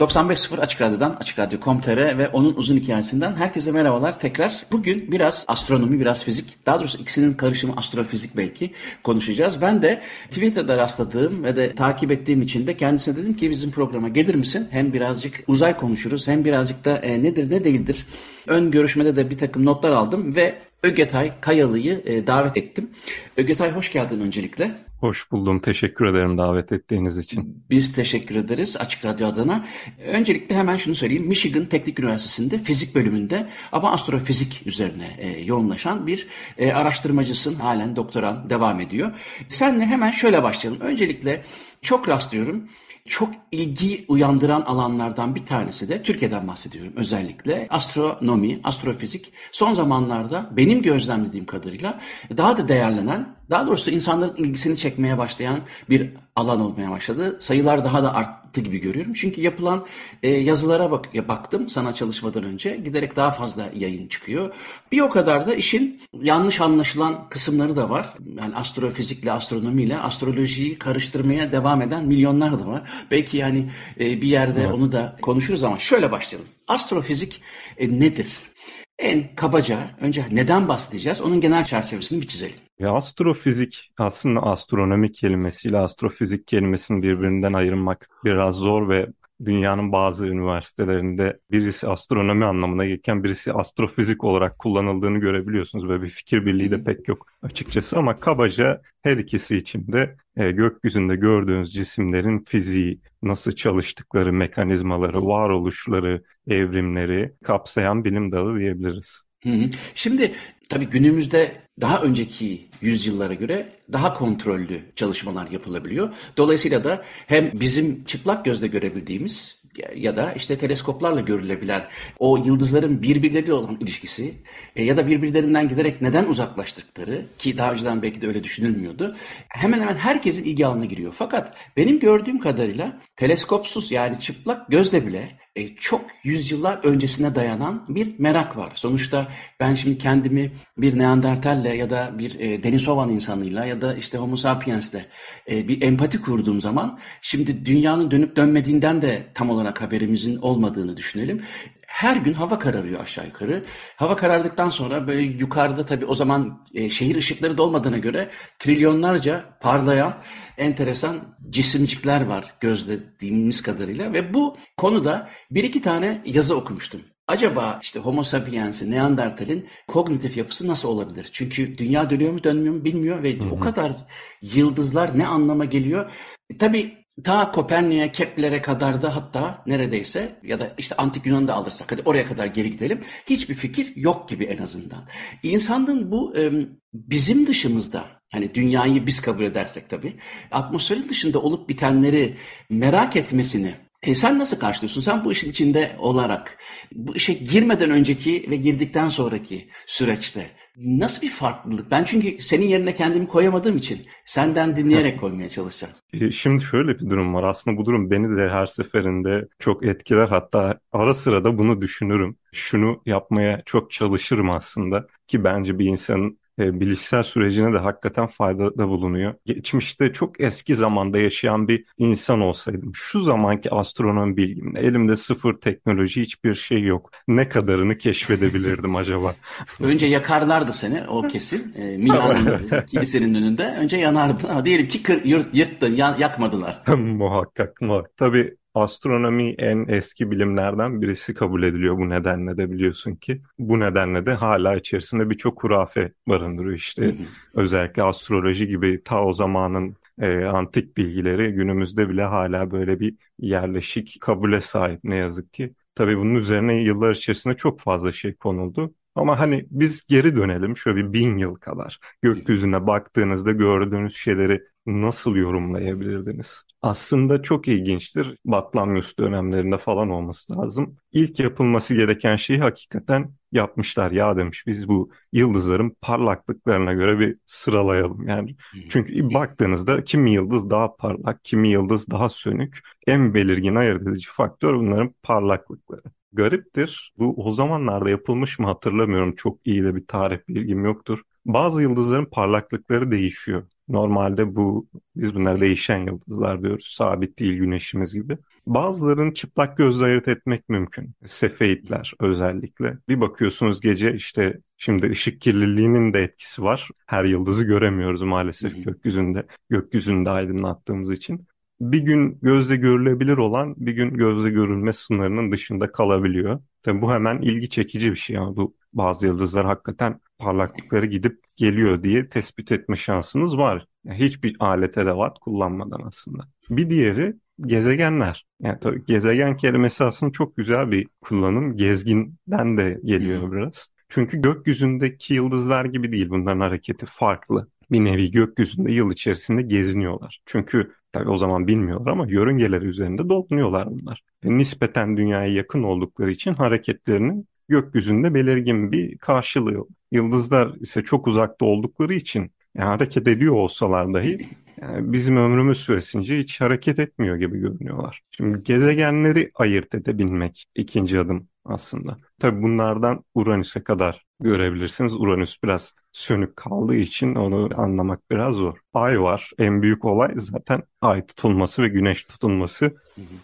...95.0 Açık Radyo'dan, Açık Radyo.com.tr ve onun uzun hikayesinden herkese merhabalar tekrar. Bugün biraz astronomi, biraz fizik, daha doğrusu ikisinin karışımı astrofizik belki konuşacağız. Ben de Twitter'da rastladığım ve de takip ettiğim için de kendisine dedim ki bizim programa gelir misin? Hem birazcık uzay konuşuruz hem birazcık da e, nedir ne değildir. Ön görüşmede de bir takım notlar aldım ve Ögetay Kayalı'yı e, davet ettim. Ögetay hoş geldin öncelikle. Hoş buldum. Teşekkür ederim davet ettiğiniz için. Biz teşekkür ederiz Açık Radyo adına. Öncelikle hemen şunu söyleyeyim. Michigan Teknik Üniversitesi'nde fizik bölümünde ama astrofizik üzerine e, yoğunlaşan bir e, araştırmacısın. Halen doktoran devam ediyor. Senle hemen şöyle başlayalım. Öncelikle çok rastlıyorum çok ilgi uyandıran alanlardan bir tanesi de Türkiye'den bahsediyorum özellikle astronomi, astrofizik son zamanlarda benim gözlemlediğim kadarıyla daha da değerlenen, daha doğrusu insanların ilgisini çekmeye başlayan bir alan olmaya başladı. Sayılar daha da arttı gibi görüyorum. Çünkü yapılan e, yazılara bak ya baktım sana çalışmadan önce giderek daha fazla yayın çıkıyor. Bir o kadar da işin yanlış anlaşılan kısımları da var. Yani astrofizikle, astronomiyle astrolojiyi karıştırmaya devam eden milyonlar da var. Belki yani e, bir yerde evet. onu da konuşuruz ama şöyle başlayalım. Astrofizik e, nedir? En kabaca önce neden bahsedeceğiz? Onun genel çerçevesini bir çizelim. Ya astrofizik aslında astronomi kelimesiyle astrofizik kelimesini birbirinden ayırmak biraz zor ve dünyanın bazı üniversitelerinde birisi astronomi anlamına gelirken birisi astrofizik olarak kullanıldığını görebiliyorsunuz. Böyle bir fikir birliği de pek yok açıkçası ama kabaca her ikisi için de e, gökyüzünde gördüğünüz cisimlerin fiziği, nasıl çalıştıkları, mekanizmaları, varoluşları, evrimleri kapsayan bilim dalı diyebiliriz. Şimdi tabii günümüzde daha önceki yüzyıllara göre daha kontrollü çalışmalar yapılabiliyor. Dolayısıyla da hem bizim çıplak gözle görebildiğimiz ya da işte teleskoplarla görülebilen o yıldızların birbirleriyle olan ilişkisi e, ya da birbirlerinden giderek neden uzaklaştıkları ki daha önceden belki de öyle düşünülmüyordu. Hemen hemen herkesin ilgi alanına giriyor. Fakat benim gördüğüm kadarıyla teleskopsuz yani çıplak gözle bile e, çok yüzyıllar öncesine dayanan bir merak var. Sonuçta ben şimdi kendimi bir Neandertalle ya da bir e, Denisovan insanıyla ya da işte Homo sapiens'le e, bir empati kurduğum zaman şimdi dünyanın dönüp dönmediğinden de tam olarak haberimizin olmadığını düşünelim her gün hava kararıyor aşağı yukarı. Hava karardıktan sonra böyle yukarıda tabii o zaman e, şehir ışıkları da olmadığına göre trilyonlarca parlayan enteresan cisimcikler var gözlediğimiz kadarıyla ve bu konuda bir iki tane yazı okumuştum. Acaba işte Homo sapiens'i, Neandertal'in kognitif yapısı nasıl olabilir? Çünkü dünya dönüyor mu dönmüyor mu bilmiyor ve hı hı. o kadar yıldızlar ne anlama geliyor? E, tabii ta Kopernik'e, Kepler'e kadar da hatta neredeyse ya da işte antik Yunan'da alırsak hadi oraya kadar geri gidelim. Hiçbir fikir yok gibi en azından. İnsanın bu bizim dışımızda hani dünyayı biz kabul edersek tabii atmosferin dışında olup bitenleri merak etmesini e sen nasıl karşılıyorsun? Sen bu işin içinde olarak, bu işe girmeden önceki ve girdikten sonraki süreçte nasıl bir farklılık? Ben çünkü senin yerine kendimi koyamadığım için senden dinleyerek koymaya çalışacağım. E, şimdi şöyle bir durum var. Aslında bu durum beni de her seferinde çok etkiler. Hatta ara sıra da bunu düşünürüm. Şunu yapmaya çok çalışırım aslında ki bence bir insanın e, bilişsel sürecine de hakikaten faydada bulunuyor. Geçmişte çok eski zamanda yaşayan bir insan olsaydım, şu zamanki astronomi bilgimle elimde sıfır teknoloji hiçbir şey yok. Ne kadarını keşfedebilirdim acaba? Önce yakarlardı seni o kesin. E, Milan'ın kilisenin önünde. Önce yanardı. Ama diyelim ki kır, yırt, yırttın, yakmadılar. muhakkak muhakkak. Tabii Astronomi en eski bilimlerden birisi kabul ediliyor bu nedenle de biliyorsun ki. Bu nedenle de hala içerisinde birçok hurafe barındırıyor işte. Hı hı. Özellikle astroloji gibi ta o zamanın e, antik bilgileri günümüzde bile hala böyle bir yerleşik kabule sahip ne yazık ki. Tabii bunun üzerine yıllar içerisinde çok fazla şey konuldu. Ama hani biz geri dönelim şöyle bir bin yıl kadar. Gökyüzüne baktığınızda gördüğünüz şeyleri nasıl yorumlayabilirdiniz? Aslında çok ilginçtir. Batlamyus dönemlerinde falan olması lazım. İlk yapılması gereken şeyi hakikaten yapmışlar. Ya demiş biz bu yıldızların parlaklıklarına göre bir sıralayalım. Yani çünkü baktığınızda kimi yıldız daha parlak, kimi yıldız daha sönük. En belirgin ayırt edici faktör bunların parlaklıkları. Gariptir. Bu o zamanlarda yapılmış mı hatırlamıyorum. Çok iyi de bir tarih bilgim yoktur. Bazı yıldızların parlaklıkları değişiyor. Normalde bu biz bunlar değişen yıldızlar diyoruz. Sabit değil güneşimiz gibi. Bazılarını çıplak gözle ayırt etmek mümkün. Sefeitler özellikle. Bir bakıyorsunuz gece işte şimdi ışık kirliliğinin de etkisi var. Her yıldızı göremiyoruz maalesef gökyüzünde. Gökyüzünde aydınlattığımız için bir gün gözle görülebilir olan bir gün gözle görülme sınırının dışında kalabiliyor. Tabii bu hemen ilgi çekici bir şey ama bu bazı yıldızlar hakikaten parlaklıkları gidip geliyor diye tespit etme şansınız var. Yani hiçbir alet edevat kullanmadan aslında. Bir diğeri gezegenler. Yani tabii gezegen kelimesi aslında çok güzel bir kullanım. Gezginden de geliyor biraz. Çünkü gökyüzündeki yıldızlar gibi değil. Bunların hareketi farklı. Bir nevi gökyüzünde yıl içerisinde geziniyorlar. Çünkü tabii o zaman bilmiyorlar ama yörüngeleri üzerinde dolanıyorlar bunlar. Ve nispeten dünyaya yakın oldukları için hareketlerinin gökyüzünde belirgin bir karşılığı. Yıldızlar ise çok uzakta oldukları için yani hareket ediyor olsalar dahi yani bizim ömrümüz süresince hiç hareket etmiyor gibi görünüyorlar. Şimdi gezegenleri ayırt edebilmek ikinci adım aslında. Tabii bunlardan Uranüs'e kadar görebilirsiniz. Uranüs biraz sönük kaldığı için onu anlamak biraz zor. Ay var. En büyük olay zaten ay tutulması ve güneş tutulması.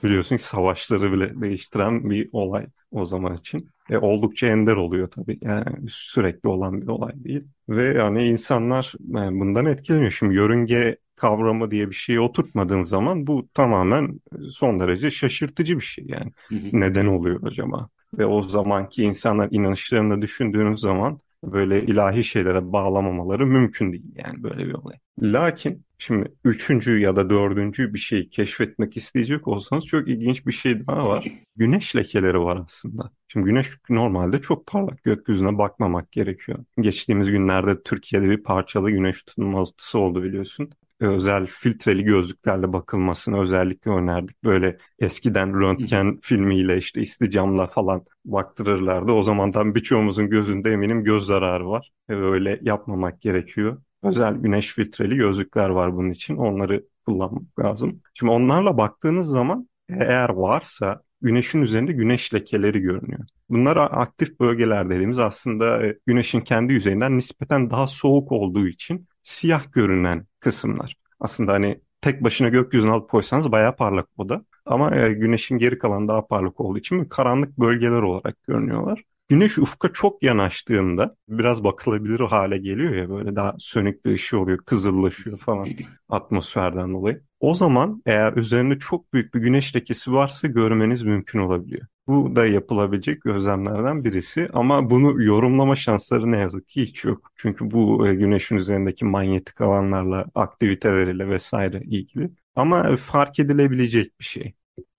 Biliyorsun ki savaşları bile değiştiren bir olay o zaman için. E, oldukça ender oluyor tabii. Yani sürekli olan bir olay değil. Ve yani insanlar yani bundan etkileniyor. Şimdi yörünge kavramı diye bir şeyi oturtmadığın zaman bu tamamen son derece şaşırtıcı bir şey yani. Neden oluyor acaba? Ve o zamanki insanlar inanışlarını düşündüğünüz zaman böyle ilahi şeylere bağlamamaları mümkün değil yani böyle bir olay. Lakin şimdi üçüncü ya da dördüncü bir şeyi keşfetmek isteyecek olsanız çok ilginç bir şey daha var. Güneş lekeleri var aslında. Şimdi güneş normalde çok parlak gökyüzüne bakmamak gerekiyor. Geçtiğimiz günlerde Türkiye'de bir parçalı güneş tutulması oldu biliyorsun özel filtreli gözlüklerle bakılmasını özellikle önerdik. Böyle eskiden röntgen filmiyle işte isticamla falan baktırırlardı. O zamandan birçoğumuzun gözünde eminim göz zararı var. Öyle yapmamak gerekiyor. Özel güneş filtreli gözlükler var bunun için. Onları kullanmak lazım. Şimdi onlarla baktığınız zaman eğer varsa güneşin üzerinde güneş lekeleri görünüyor. Bunlar aktif bölgeler dediğimiz aslında e, güneşin kendi yüzeyinden nispeten daha soğuk olduğu için siyah görünen kısımlar. Aslında hani tek başına gökyüzüne alıp koysanız bayağı parlak o da. Ama e, güneşin geri kalanı daha parlak olduğu için karanlık bölgeler olarak görünüyorlar. Güneş ufka çok yanaştığında biraz bakılabilir hale geliyor ya böyle daha sönük bir ışığı oluyor, kızıllaşıyor falan atmosferden dolayı. O zaman eğer üzerinde çok büyük bir güneş lekesi varsa görmeniz mümkün olabiliyor. Bu da yapılabilecek gözlemlerden birisi ama bunu yorumlama şansları ne yazık ki hiç yok. Çünkü bu e, güneşin üzerindeki manyetik alanlarla, aktiviteleriyle vesaire ilgili. Ama fark edilebilecek bir şey.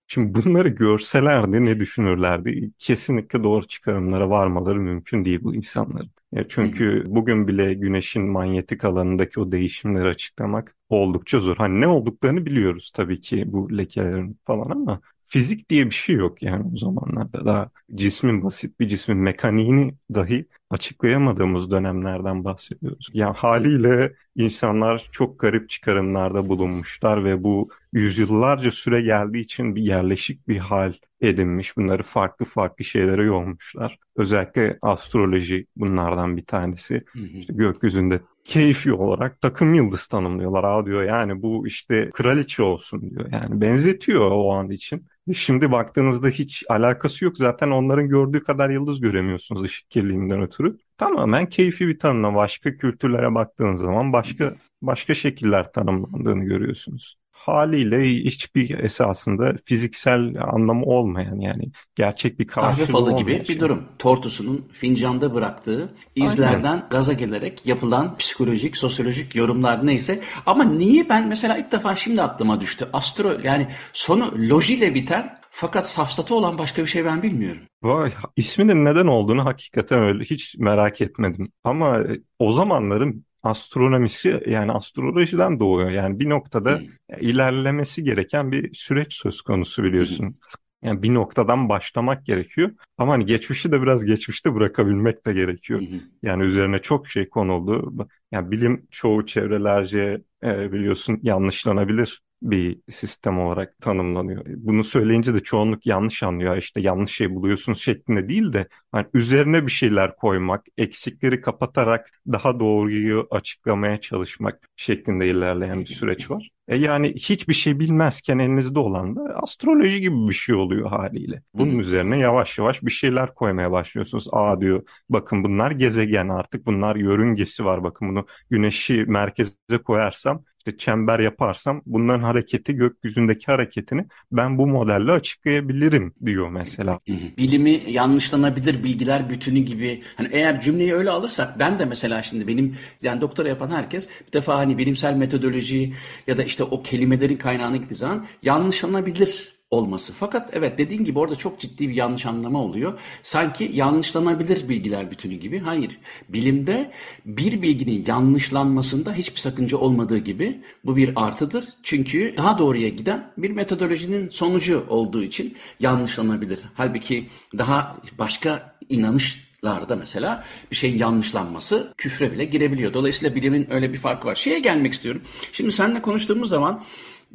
Şimdi bunları görselerdi ne düşünürlerdi? Kesinlikle doğru çıkarımlara varmaları mümkün değil bu insanların. Ya çünkü bugün bile güneşin manyetik alanındaki o değişimleri açıklamak oldukça zor. Hani ne olduklarını biliyoruz tabii ki bu lekelerin falan ama fizik diye bir şey yok yani o zamanlarda. Daha cismin basit bir cismin mekaniğini dahi açıklayamadığımız dönemlerden bahsediyoruz. Yani haliyle insanlar çok garip çıkarımlarda bulunmuşlar ve bu yüzyıllarca süre geldiği için bir yerleşik bir hal edinmiş. Bunları farklı farklı şeylere yormuşlar. Özellikle astroloji bunlardan bir tanesi. Hı hı. İşte gökyüzünde keyfi olarak takım yıldız tanımlıyorlar. Aa diyor yani bu işte kraliçe olsun diyor. Yani benzetiyor o an için. Şimdi baktığınızda hiç alakası yok. Zaten onların gördüğü kadar yıldız göremiyorsunuz ışık kirliliğinden ötürü. Tamamen keyfi bir tanımla. Başka kültürlere baktığınız zaman başka başka şekiller tanımlandığını görüyorsunuz haliyle hiçbir esasında fiziksel anlamı olmayan yani gerçek bir karşılığı Kahve falı gibi şey. bir durum. Tortusunun fincanda bıraktığı izlerden Aynen. gaza gelerek yapılan psikolojik, sosyolojik yorumlar neyse. Ama niye ben mesela ilk defa şimdi aklıma düştü. Astro yani sonu lojiyle biten Fakat safsatı olan başka bir şey ben bilmiyorum. Vay, isminin neden olduğunu hakikaten öyle hiç merak etmedim. Ama o zamanların astronomisi yani astrolojiden doğuyor. Yani bir noktada hmm. ilerlemesi gereken bir süreç söz konusu biliyorsun. Hmm. Yani bir noktadan başlamak gerekiyor. Ama hani geçmişi de biraz geçmişte bırakabilmek de gerekiyor. Hı hı. Yani üzerine çok şey konuldu. Yani bilim çoğu çevrelerce e, biliyorsun yanlışlanabilir bir sistem olarak tanımlanıyor. Bunu söyleyince de çoğunluk yanlış anlıyor. İşte yanlış şey buluyorsunuz şeklinde değil de hani üzerine bir şeyler koymak, eksikleri kapatarak daha doğruyu açıklamaya çalışmak şeklinde ilerleyen bir süreç var. E yani hiçbir şey bilmezken elinizde olan da astroloji gibi bir şey oluyor haliyle. Bunun üzerine yavaş yavaş bir şeyler koymaya başlıyorsunuz. Aa diyor bakın bunlar gezegen artık bunlar yörüngesi var bakın bunu güneşi merkeze koyarsam işte çember yaparsam bunların hareketi gökyüzündeki hareketini ben bu modelle açıklayabilirim diyor mesela. Bilimi yanlışlanabilir bilgiler bütünü gibi hani eğer cümleyi öyle alırsak ben de mesela şimdi benim yani doktora yapan herkes bir defa hani bilimsel metodoloji ya da işte o kelimelerin kaynağına gittiği zaman yanlışlanabilir olması. Fakat evet dediğin gibi orada çok ciddi bir yanlış anlama oluyor. Sanki yanlışlanabilir bilgiler bütünü gibi. Hayır. Bilimde bir bilginin yanlışlanmasında hiçbir sakınca olmadığı gibi bu bir artıdır. Çünkü daha doğruya giden bir metodolojinin sonucu olduğu için yanlışlanabilir. Halbuki daha başka inanışlarda mesela bir şeyin yanlışlanması küfre bile girebiliyor. Dolayısıyla bilimin öyle bir farkı var. Şeye gelmek istiyorum. Şimdi seninle konuştuğumuz zaman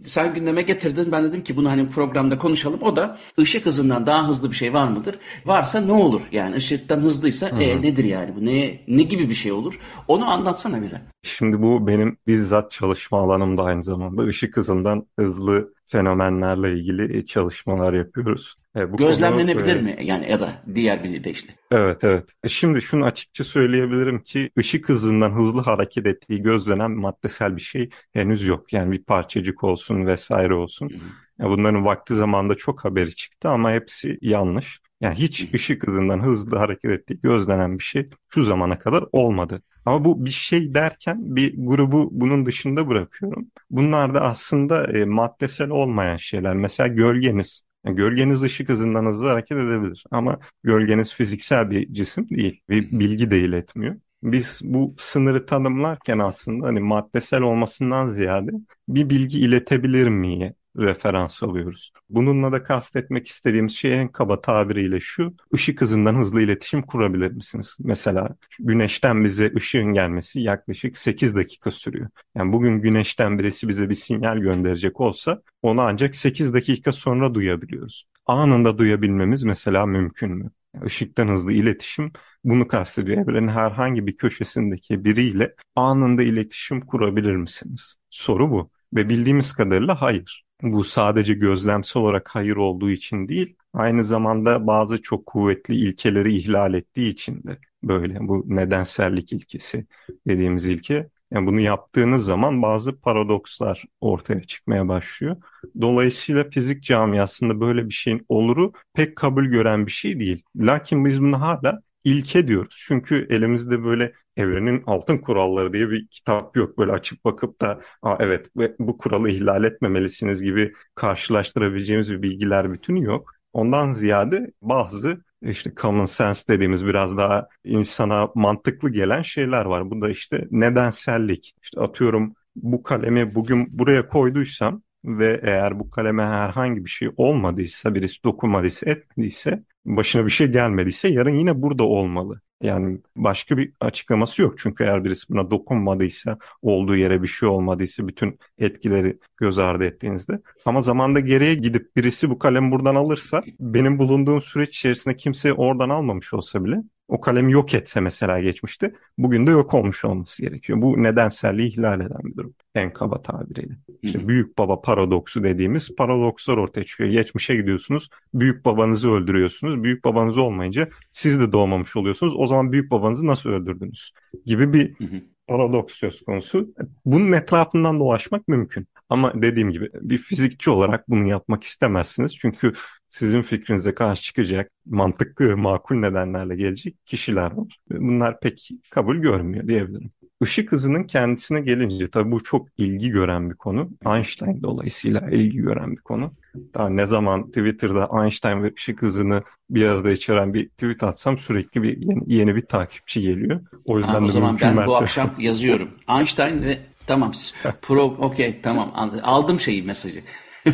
sen gündeme getirdin. Ben dedim ki bunu hani programda konuşalım. O da ışık hızından daha hızlı bir şey var mıdır? Varsa ne olur? Yani ışıktan hızlıysa e, nedir yani? Bu ne, ne gibi bir şey olur? Onu anlatsana bize. Şimdi bu benim bizzat çalışma alanımda aynı zamanda. ışık hızından hızlı fenomenlerle ilgili çalışmalar yapıyoruz. E, bu Gözlemlenebilir konu, mi? Yani ya da diğer bir deyişle. Evet evet. E, şimdi şunu açıkça söyleyebilirim ki ışık hızından hızlı hareket ettiği gözlenen maddesel bir şey henüz yok. Yani bir parçacık olsun vesaire olsun. Hı hı. Bunların vakti zamanda çok haberi çıktı ama hepsi yanlış. Yani hiç ışık hızından hızlı hareket ettiği gözlenen bir şey şu zamana kadar olmadı. Ama bu bir şey derken bir grubu bunun dışında bırakıyorum. Bunlar da aslında e, maddesel olmayan şeyler. Mesela gölgeniz. Yani gölgeniz ışık hızından hızlı hareket edebilir. Ama gölgeniz fiziksel bir cisim değil. Bir bilgi de iletmiyor. Biz bu sınırı tanımlarken aslında hani maddesel olmasından ziyade bir bilgi iletebilir miye referans alıyoruz. Bununla da kastetmek istediğimiz şey en kaba tabiriyle şu, ışık hızından hızlı iletişim kurabilir misiniz? Mesela güneşten bize ışığın gelmesi yaklaşık 8 dakika sürüyor. Yani bugün güneşten birisi bize bir sinyal gönderecek olsa onu ancak 8 dakika sonra duyabiliyoruz. Anında duyabilmemiz mesela mümkün mü? Işıktan hızlı iletişim bunu kastediyor. Evrenin herhangi bir köşesindeki biriyle anında iletişim kurabilir misiniz? Soru bu. Ve bildiğimiz kadarıyla hayır. Bu sadece gözlemsel olarak hayır olduğu için değil, aynı zamanda bazı çok kuvvetli ilkeleri ihlal ettiği için de böyle. Bu nedensellik ilkesi dediğimiz ilke. Yani bunu yaptığınız zaman bazı paradokslar ortaya çıkmaya başlıyor. Dolayısıyla fizik camiasında böyle bir şeyin oluru pek kabul gören bir şey değil. Lakin biz bunu hala ilke diyoruz. Çünkü elimizde böyle evrenin altın kuralları diye bir kitap yok. Böyle açıp bakıp da Aa, evet bu kuralı ihlal etmemelisiniz gibi karşılaştırabileceğimiz bir bilgiler bütünü yok. Ondan ziyade bazı işte common sense dediğimiz biraz daha insana mantıklı gelen şeyler var. Bu da işte nedensellik. İşte atıyorum bu kalemi bugün buraya koyduysam ve eğer bu kaleme herhangi bir şey olmadıysa, birisi dokunmadıysa, etmediyse, başına bir şey gelmediyse yarın yine burada olmalı. Yani başka bir açıklaması yok. Çünkü eğer birisi buna dokunmadıysa, olduğu yere bir şey olmadıysa bütün etkileri göz ardı ettiğinizde. Ama zamanda geriye gidip birisi bu kalemi buradan alırsa, benim bulunduğum süreç içerisinde kimse oradan almamış olsa bile o kalemi yok etse mesela geçmişte bugün de yok olmuş olması gerekiyor. Bu nedenselliği ihlal eden bir durum. En kaba tabiriyle. İşte büyük baba paradoksu dediğimiz paradokslar ortaya çıkıyor. Geçmişe gidiyorsunuz, büyük babanızı öldürüyorsunuz. Büyük babanız olmayınca siz de doğmamış oluyorsunuz. O zaman büyük babanızı nasıl öldürdünüz? Gibi bir paradoks söz konusu. Bunun etrafından dolaşmak mümkün. Ama dediğim gibi bir fizikçi olarak bunu yapmak istemezsiniz. Çünkü sizin fikrinize karşı çıkacak, mantıklı, makul nedenlerle gelecek kişiler var. Bunlar pek kabul görmüyor diyebilirim. ışık hızının kendisine gelince tabii bu çok ilgi gören bir konu. Einstein dolayısıyla ilgi gören bir konu. Daha ne zaman Twitter'da Einstein ve ışık hızını bir arada içeren bir tweet atsam sürekli bir yeni, yeni bir takipçi geliyor. O yüzden ha, o de zaman ben mertebe... bu akşam yazıyorum. Einstein ve tamam pro okey tamam aldım şeyi mesajı.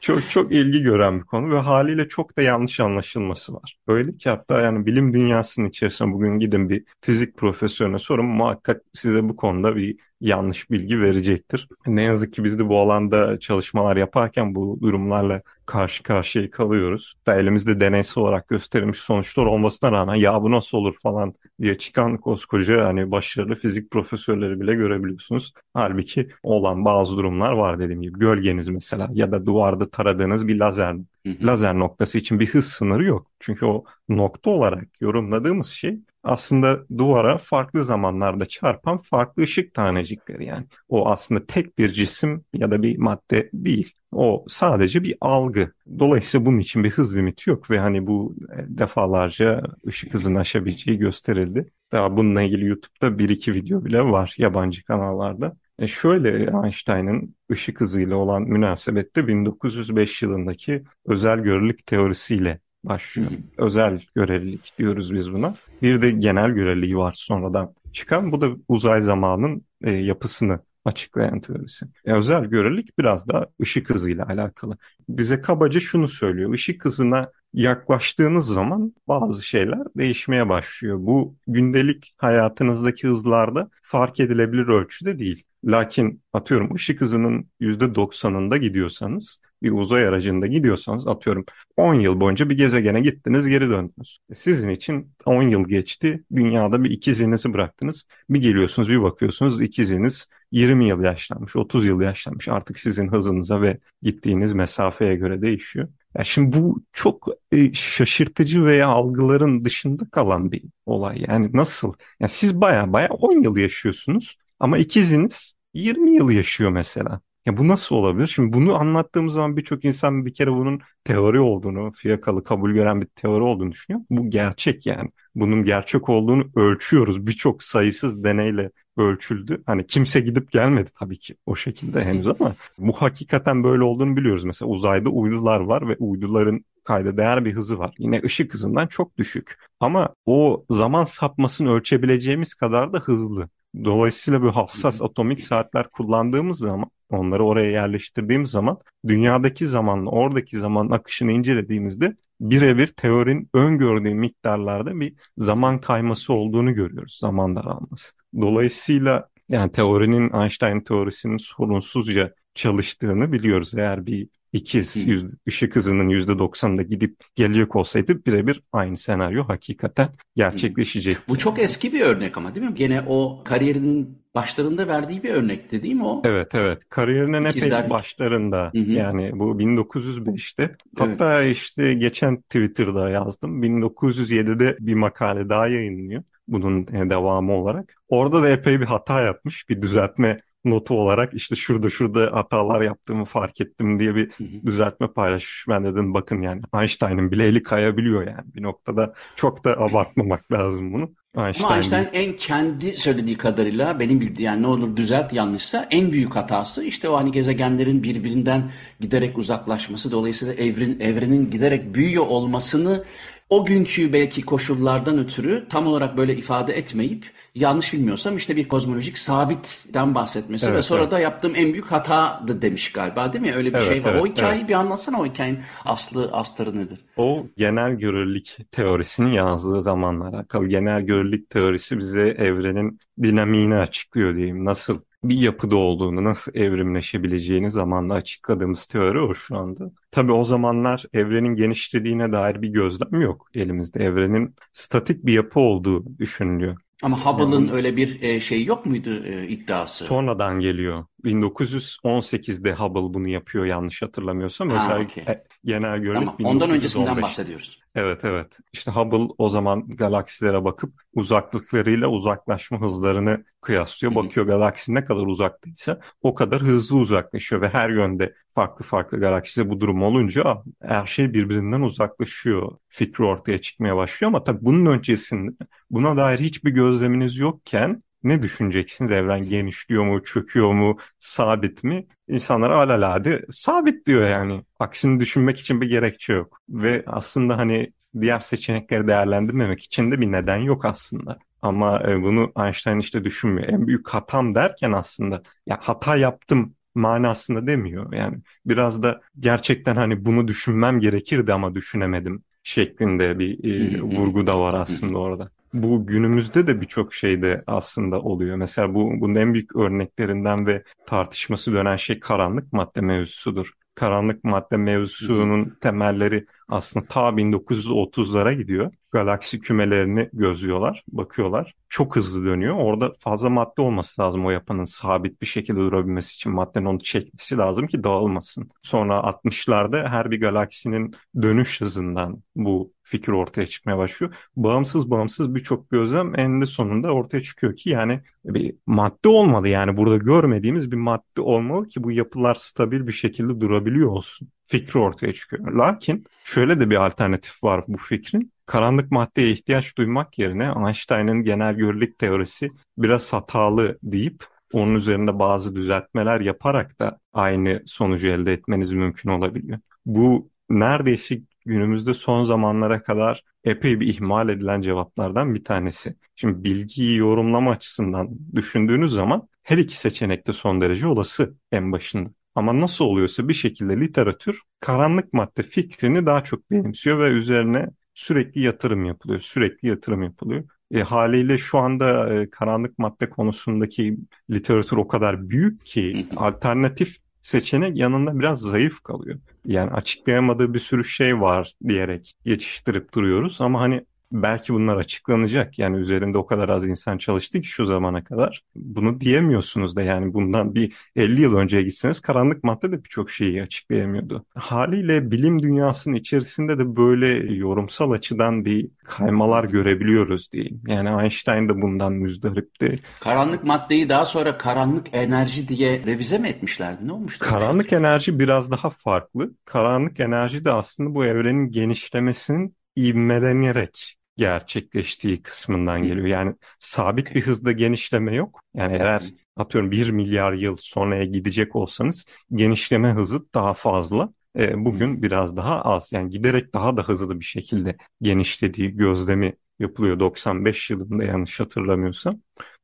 çok çok ilgi gören bir konu ve haliyle çok da yanlış anlaşılması var. Öyle ki hatta yani bilim dünyasının içerisinde bugün gidin bir fizik profesörüne sorun muhakkak size bu konuda bir yanlış bilgi verecektir. Ne yazık ki biz de bu alanda çalışmalar yaparken bu durumlarla karşı karşıya kalıyoruz. Da elimizde deneysel olarak gösterilmiş sonuçlar olmasına rağmen ya bu nasıl olur falan diye çıkan koskoca hani başarılı fizik profesörleri bile görebiliyorsunuz. Halbuki olan bazı durumlar var dediğim gibi. Gölgeniz mesela ya da duvarda taradığınız bir lazer lazer noktası için bir hız sınırı yok. Çünkü o nokta olarak yorumladığımız şey aslında duvara farklı zamanlarda çarpan farklı ışık tanecikleri yani. O aslında tek bir cisim ya da bir madde değil. O sadece bir algı. Dolayısıyla bunun için bir hız limiti yok ve hani bu e, defalarca ışık hızını aşabileceği gösterildi. Daha bununla ilgili YouTube'da bir iki video bile var yabancı kanallarda. E şöyle Einstein'ın ışık hızıyla olan münasebette 1905 yılındaki özel görelilik teorisiyle başlıyor. Özel görelilik diyoruz biz buna. Bir de genel göreliliği var sonradan çıkan. Bu da uzay zamanın e, yapısını açıklayan teorisi. E, özel görelilik biraz da ışık hızıyla alakalı. Bize kabaca şunu söylüyor. Işık hızına yaklaştığınız zaman bazı şeyler değişmeye başlıyor. Bu gündelik hayatınızdaki hızlarda fark edilebilir ölçüde değil. Lakin atıyorum ışık hızının %90'ında gidiyorsanız bir uzay aracında gidiyorsanız atıyorum 10 yıl boyunca bir gezegene gittiniz geri döndünüz. E, sizin için 10 yıl geçti dünyada bir ikizinizi bıraktınız. Bir geliyorsunuz bir bakıyorsunuz ikiziniz 20 yıl yaşlanmış 30 yıl yaşlanmış artık sizin hızınıza ve gittiğiniz mesafeye göre değişiyor. Ya şimdi bu çok e, şaşırtıcı veya algıların dışında kalan bir olay. Yani nasıl? Yani siz baya baya 10 yıl yaşıyorsunuz ama ikiziniz 20 yıl yaşıyor mesela. Ya bu nasıl olabilir? Şimdi bunu anlattığımız zaman birçok insan bir kere bunun teori olduğunu, fiyakalı kabul gören bir teori olduğunu düşünüyor. Bu gerçek yani. Bunun gerçek olduğunu ölçüyoruz. Birçok sayısız deneyle ölçüldü. Hani kimse gidip gelmedi tabii ki o şekilde henüz ama bu hakikaten böyle olduğunu biliyoruz. Mesela uzayda uydular var ve uyduların kayda değer bir hızı var. Yine ışık hızından çok düşük. Ama o zaman sapmasını ölçebileceğimiz kadar da hızlı. Dolayısıyla bu hassas atomik saatler kullandığımız zaman onları oraya yerleştirdiğimiz zaman dünyadaki zamanla oradaki zaman akışını incelediğimizde birebir teorinin öngördüğü miktarlarda bir zaman kayması olduğunu görüyoruz. Zaman daralması. Dolayısıyla yani teorinin Einstein teorisinin sorunsuzca çalıştığını biliyoruz. Eğer bir ikiz yüz, ışık hızının yüzde doksanında gidip gelecek olsaydı birebir aynı senaryo hakikaten gerçekleşecek. Bu çok eski bir örnek ama değil mi? Gene o kariyerinin başlarında verdiği bir örnekti değil mi o? Evet evet kariyerinin İkizler... epey başlarında hı hı. yani bu 1905'te evet. hatta işte geçen Twitter'da yazdım 1907'de bir makale daha yayınlıyor bunun devamı olarak. Orada da epey bir hata yapmış bir düzeltme notu olarak işte şurada şurada hatalar yaptığımı fark ettim diye bir düzeltme paylaşmış. Ben dedim bakın yani Einstein'ın bile eli kayabiliyor yani bir noktada çok da abartmamak lazım bunu. Einstein Ama Einstein en kendi söylediği kadarıyla benim bildiğim yani ne olur düzelt yanlışsa en büyük hatası işte o hani gezegenlerin birbirinden giderek uzaklaşması dolayısıyla evren, evrenin giderek büyüyor olmasını o günkü belki koşullardan ötürü tam olarak böyle ifade etmeyip yanlış bilmiyorsam işte bir kozmolojik sabitten bahsetmesi evet, ve sonra evet. da yaptığım en büyük hatadı demiş galiba değil mi? Öyle bir evet, şey var. Evet, o hikayeyi evet. bir anlatsana o hikayenin aslı astarı nedir? O genel görelilik teorisini yazdığı zamanlara alakalı. Genel görelilik teorisi bize evrenin dinamiğini açıklıyor diyeyim. Nasıl bir yapıda olduğunu, nasıl evrimleşebileceğini zamanla açıkladığımız teori o şu anda. Tabii o zamanlar evrenin genişlediğine dair bir gözlem yok elimizde. Evrenin statik bir yapı olduğu düşünülüyor. Ama Hubble'ın öyle bir şey yok muydu e, iddiası? Sonradan geliyor. 1918'de Hubble bunu yapıyor yanlış hatırlamıyorsam. Ha, Özellikle okey. e, genel görülüp Tamam. Ondan 1915'te. öncesinden bahsediyoruz. Evet evet. İşte Hubble o zaman galaksilere bakıp uzaklıklarıyla uzaklaşma hızlarını kıyaslıyor. Bakıyor galaksi ne kadar uzaktaysa o kadar hızlı uzaklaşıyor ve her yönde farklı farklı galakside bu durum olunca "Aa, her şey birbirinden uzaklaşıyor fikri ortaya çıkmaya başlıyor ama tabii bunun öncesinde buna dair hiçbir gözleminiz yokken ne düşüneceksiniz? Evren genişliyor mu, çöküyor mu, sabit mi? İnsanlar alalade sabit diyor yani. Aksini düşünmek için bir gerekçe yok. Ve aslında hani diğer seçenekleri değerlendirmemek için de bir neden yok aslında. Ama e, bunu Einstein işte düşünmüyor. En büyük hatam derken aslında ya hata yaptım manasında demiyor. Yani biraz da gerçekten hani bunu düşünmem gerekirdi ama düşünemedim şeklinde bir e, vurgu da var aslında orada. Bu günümüzde de birçok şeyde aslında oluyor. Mesela bu bunun en büyük örneklerinden ve tartışması dönen şey karanlık madde mevzusudur. Karanlık madde mevzusunun temelleri aslında ta 1930'lara gidiyor. Galaksi kümelerini gözlüyorlar, bakıyorlar. Çok hızlı dönüyor. Orada fazla madde olması lazım o yapının sabit bir şekilde durabilmesi için. Maddenin onu çekmesi lazım ki dağılmasın. Sonra 60'larda her bir galaksinin dönüş hızından bu fikir ortaya çıkmaya başlıyor. Bağımsız bağımsız birçok gözlem eninde sonunda ortaya çıkıyor ki yani bir madde olmalı yani burada görmediğimiz bir madde olmalı ki bu yapılar stabil bir şekilde durabiliyor olsun. Fikri ortaya çıkıyor. Lakin şöyle de bir alternatif var bu fikrin. Karanlık maddeye ihtiyaç duymak yerine Einstein'ın genel görelilik teorisi biraz hatalı deyip onun üzerinde bazı düzeltmeler yaparak da aynı sonucu elde etmeniz mümkün olabiliyor. Bu neredeyse günümüzde son zamanlara kadar epey bir ihmal edilen cevaplardan bir tanesi. Şimdi bilgiyi yorumlama açısından düşündüğünüz zaman her iki seçenek de son derece olası en başında. Ama nasıl oluyorsa bir şekilde literatür karanlık madde fikrini daha çok benimsiyor ve üzerine sürekli yatırım yapılıyor, sürekli yatırım yapılıyor. E, haliyle şu anda e, karanlık madde konusundaki literatür o kadar büyük ki alternatif seçenek yanında biraz zayıf kalıyor. Yani açıklayamadığı bir sürü şey var diyerek geçiştirip duruyoruz ama hani belki bunlar açıklanacak. Yani üzerinde o kadar az insan çalıştı ki şu zamana kadar. Bunu diyemiyorsunuz da yani bundan bir 50 yıl önceye gitseniz karanlık madde de birçok şeyi açıklayamıyordu. Haliyle bilim dünyasının içerisinde de böyle yorumsal açıdan bir kaymalar görebiliyoruz diyeyim. Yani Einstein de bundan müzdaripti. Karanlık maddeyi daha sonra karanlık enerji diye revize mi etmişlerdi? Ne olmuştu? Karanlık enerji biraz daha farklı. Karanlık enerji de aslında bu evrenin genişlemesinin ivmelenerek gerçekleştiği kısmından geliyor. Yani sabit bir hızda genişleme yok. Yani eğer atıyorum 1 milyar yıl sonraya gidecek olsanız genişleme hızı daha fazla. E, bugün biraz daha az. Yani giderek daha da hızlı bir şekilde genişlediği gözlemi yapılıyor 95 yılında yanlış hatırlamıyorsam.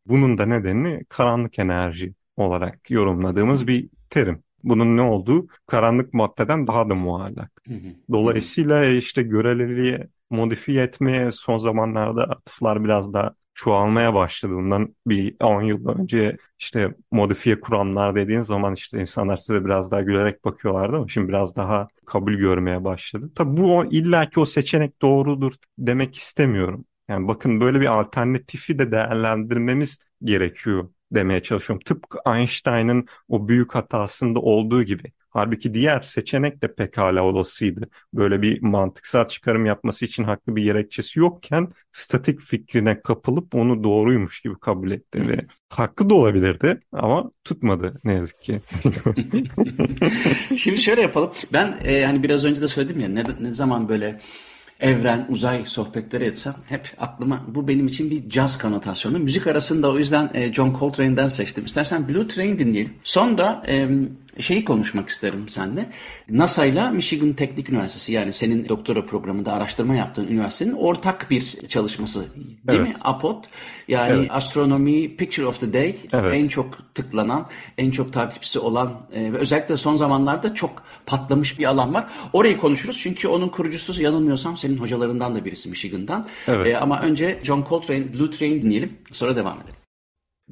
Bunun da nedeni karanlık enerji olarak yorumladığımız bir terim. Bunun ne olduğu karanlık maddeden daha da muallak. Dolayısıyla işte göreliliği modifiye etmeye son zamanlarda atıflar biraz daha çoğalmaya başladı. Bundan bir 10 yıl önce işte modifiye kuramlar dediğin zaman işte insanlar size biraz daha gülerek bakıyorlardı ama şimdi biraz daha kabul görmeye başladı. Tabii bu illaki o seçenek doğrudur demek istemiyorum. Yani bakın böyle bir alternatifi de değerlendirmemiz gerekiyor demeye çalışıyorum. Tıpkı Einstein'ın o büyük hatasında olduğu gibi. Halbuki diğer seçenek de pekala olasıydı. Böyle bir mantıksal çıkarım yapması için haklı bir gerekçesi yokken statik fikrine kapılıp onu doğruymuş gibi kabul etti ve hakkı da olabilirdi ama tutmadı ne yazık ki. Şimdi şöyle yapalım. Ben e, hani biraz önce de söyledim ya ne, ne zaman böyle evren, uzay sohbetleri etsem hep aklıma bu benim için bir caz kanotasyonu. Müzik arasında o yüzden e, John Coltrane'den seçtim. İstersen Blue Train dinleyelim. Sonra e, şeyi konuşmak isterim seninle. NASA ile Michigan Teknik Üniversitesi yani senin doktora programında araştırma yaptığın üniversitenin ortak bir çalışması değil Evet. mi? APOD yani Evet. Astronomy Picture of the Day Evet. en çok tıklanan, en çok takipçisi olan e, ve özellikle son zamanlarda çok patlamış bir alan var. Orayı konuşuruz çünkü onun kurucusu yanılmıyorsam senin hocalarından da birisi Michigan'dan. Evet. E, ama önce John Coltrane Blue Train dinleyelim sonra devam edelim.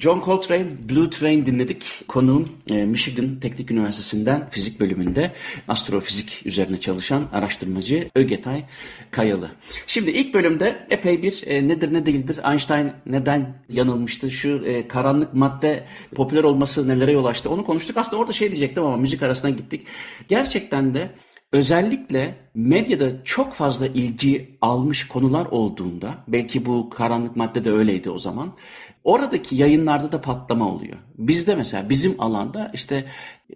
John Coltrane, Blue Train dinledik. Konuğum e, Michigan Teknik Üniversitesi'nden fizik bölümünde astrofizik üzerine çalışan araştırmacı Ögetay Kayalı. Şimdi ilk bölümde epey bir e, nedir ne değildir, Einstein neden yanılmıştı, şu e, karanlık madde popüler olması nelere yol açtı onu konuştuk. Aslında orada şey diyecektim ama müzik arasına gittik. Gerçekten de özellikle medyada çok fazla ilgi almış konular olduğunda, belki bu karanlık madde de öyleydi o zaman, oradaki yayınlarda da patlama oluyor. Bizde mesela bizim alanda işte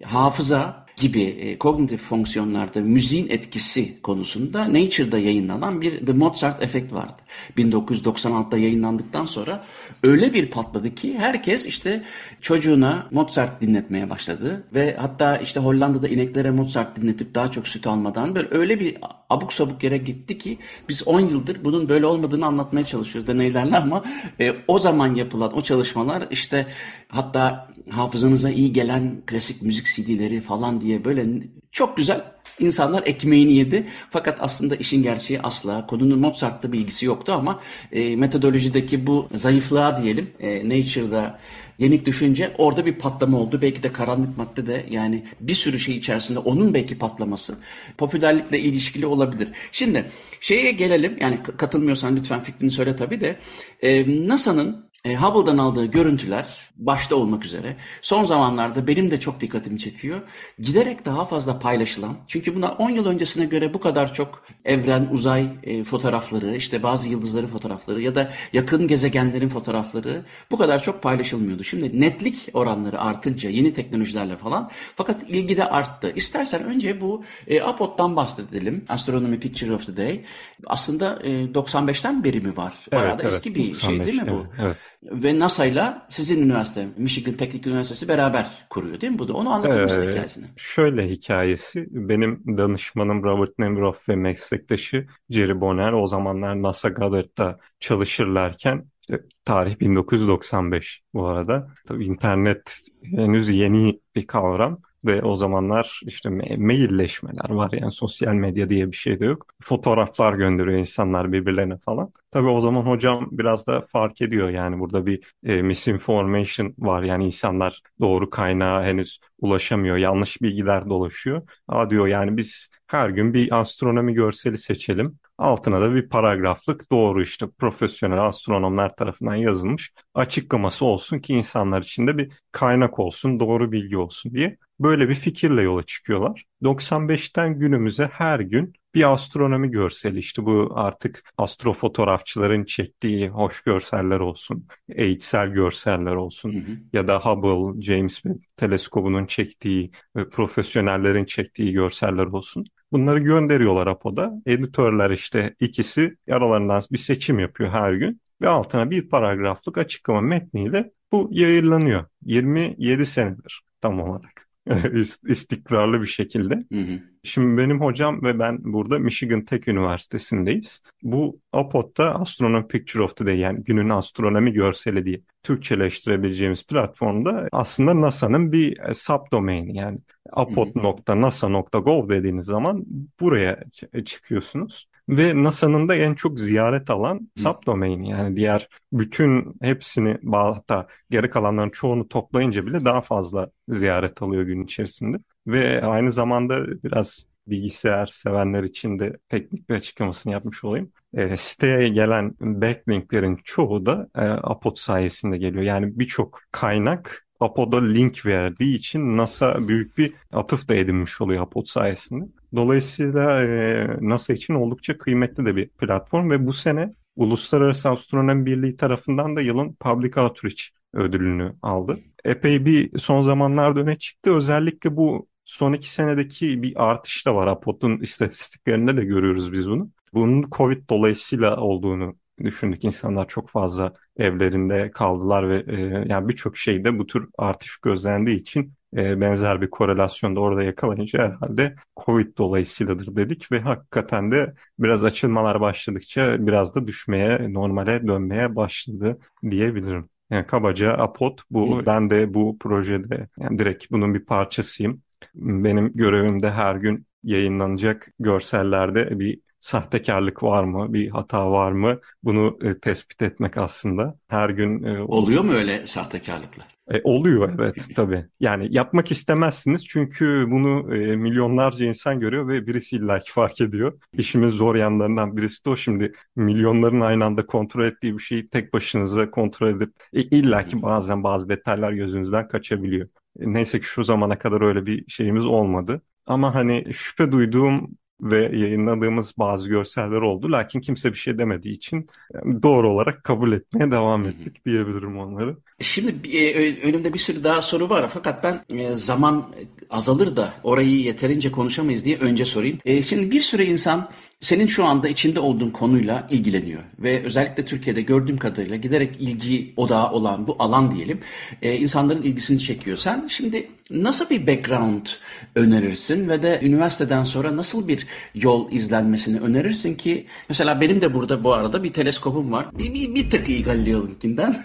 hafıza gibi e, kognitif fonksiyonlarda müziğin etkisi konusunda Nature'da yayınlanan bir The Mozart Effect vardı. 1996'da yayınlandıktan sonra öyle bir patladı ki herkes işte çocuğuna Mozart dinletmeye başladı ve hatta işte Hollanda'da ineklere Mozart dinletip daha çok süt almadan böyle öyle bir abuk sabuk yere gitti ki biz 10 yıldır bunun böyle olmadığını anlatmaya çalışıyoruz deneylerle ama e, o zaman yapılan o çalışmalar işte hatta hafızanıza iyi gelen klasik müzik CD'leri falan diye böyle çok güzel insanlar ekmeğini yedi. Fakat aslında işin gerçeği asla konunun Mozart'ta bilgisi yoktu ama e, metodolojideki bu zayıflığa diyelim e, Nature'da yenik düşünce orada bir patlama oldu. Belki de karanlık madde de yani bir sürü şey içerisinde onun belki patlaması popülerlikle ilişkili olabilir. Şimdi şeye gelelim yani katılmıyorsan lütfen fikrini söyle tabii de e, NASA'nın e, Hubble'dan aldığı görüntüler başta olmak üzere son zamanlarda benim de çok dikkatimi çekiyor. Giderek daha fazla paylaşılan çünkü bunlar 10 yıl öncesine göre bu kadar çok evren, uzay e, fotoğrafları, işte bazı yıldızların fotoğrafları ya da yakın gezegenlerin fotoğrafları bu kadar çok paylaşılmıyordu. Şimdi netlik oranları artınca yeni teknolojilerle falan fakat ilgi de arttı. İstersen önce bu e, APOD'dan bahsedelim. Astronomy Picture of the Day. Aslında e, 95'ten beri mi var? Bayağı evet, da evet, eski bir 95, şey değil mi bu? Evet, evet ve NASA ile sizin üniversite, Michigan Teknik Üniversitesi beraber kuruyor değil mi bu da? Onu anlatır Ee, hikayesini? şöyle hikayesi, benim danışmanım Robert Nemiroff ve meslektaşı Jerry Bonner o zamanlar NASA Goddard'da çalışırlarken işte tarih 1995 bu arada. Tabii internet henüz yeni bir kavram. Ve o zamanlar işte me- mailleşmeler var yani sosyal medya diye bir şey de yok. Fotoğraflar gönderiyor insanlar birbirlerine falan. Tabii o zaman hocam biraz da fark ediyor yani burada bir e, misinformation var. Yani insanlar doğru kaynağa henüz ulaşamıyor. Yanlış bilgiler dolaşıyor. Aa diyor yani biz her gün bir astronomi görseli seçelim. Altına da bir paragraflık doğru işte profesyonel astronomlar tarafından yazılmış açıklaması olsun ki insanlar için de bir kaynak olsun, doğru bilgi olsun diye böyle bir fikirle yola çıkıyorlar. 95'ten günümüze her gün bir astronomi görseli işte bu artık astrofotoğrafçıların çektiği hoş görseller olsun, eğitsel görseller olsun Hı hı. ya da Hubble, James Webb teleskobunun çektiği ve profesyonellerin çektiği görseller olsun. Bunları gönderiyorlar APO'da. Editörler işte ikisi aralarından bir seçim yapıyor her gün ve altına bir paragraflık açıklama metniyle bu yayınlanıyor. 27 senedir tam olarak. İst- istikrarlı bir şekilde. Hı hı. Şimdi benim hocam ve ben burada Michigan Tech Üniversitesi'ndeyiz. Bu APOD'da Astronomy Picture of the Day yani günün astronomi görseli diye Türkçeleştirebileceğimiz platformda aslında NASA'nın bir e, subdomaini yani apod.nasa.gov dediğiniz zaman buraya çıkıyorsunuz. Ve NASA'nın da en çok ziyaret alan subdomaini yani diğer bütün hepsini hatta geri kalanların çoğunu toplayınca bile daha fazla ziyaret alıyor gün içerisinde. Ve aynı zamanda biraz bilgisayar sevenler için de teknik bir açıklamasını yapmış olayım. E, siteye gelen backlinklerin çoğu da e, Apod sayesinde geliyor. Yani birçok kaynak Apod'a link verdiği için NASA büyük bir atıf da edinmiş oluyor Apod sayesinde. Dolayısıyla NASA için oldukça kıymetli de bir platform ve bu sene Uluslararası Astronomi Birliği tarafından da yılın Public Outreach ödülünü aldı. Epey bir son zamanlarda öne çıktı. Özellikle bu son iki senedeki bir artış da var. Apod'un istatistiklerinde de görüyoruz biz bunu. Bunun Covid dolayısıyla olduğunu düşündük. İnsanlar çok fazla evlerinde kaldılar ve e, yani birçok şeyde bu tür artış gözlendiği için e, benzer bir korelasyon da orada yakalayınca herhalde Covid dolayısıyladır dedik ve hakikaten de biraz açılmalar başladıkça biraz da düşmeye, normale dönmeye başladı diyebilirim. Yani kabaca APOD bu. Hı. Ben de bu projede yani direkt bunun bir parçasıyım. Benim görevim de her gün yayınlanacak görsellerde bir sahtekarlık var mı, bir hata var mı bunu e, tespit etmek aslında. Her gün... E, Oluyor mu öyle sahtekarlıklar? E, oluyor evet tabii. Yani yapmak istemezsiniz çünkü bunu e, milyonlarca insan görüyor ve birisi illaki fark ediyor. İşimiz zor yanlarından birisi de o. Şimdi milyonların aynı anda kontrol ettiği bir şeyi tek başınıza kontrol edip e, illaki bazen bazı detaylar gözünüzden kaçabiliyor. E, neyse ki şu zamana kadar öyle bir şeyimiz olmadı. Ama hani şüphe duyduğum ve yayınladığımız bazı görseller oldu. Lakin kimse bir şey demediği için doğru olarak kabul etmeye devam ettik diyebilirim onları. Şimdi önümde bir sürü daha soru var fakat ben zaman azalır da orayı yeterince konuşamayız diye önce sorayım. E, şimdi bir sürü insan senin şu anda içinde olduğun konuyla ilgileniyor ve özellikle Türkiye'de gördüğüm kadarıyla giderek ilgi odağı olan bu alan diyelim insanların ilgisini çekiyor. Sen şimdi nasıl bir background önerirsin ve de üniversiteden sonra nasıl bir yol izlenmesini önerirsin ki mesela benim de burada bu arada bir teleskopum var. Bir, bir, bir tık iyi Galileo'nunkinden.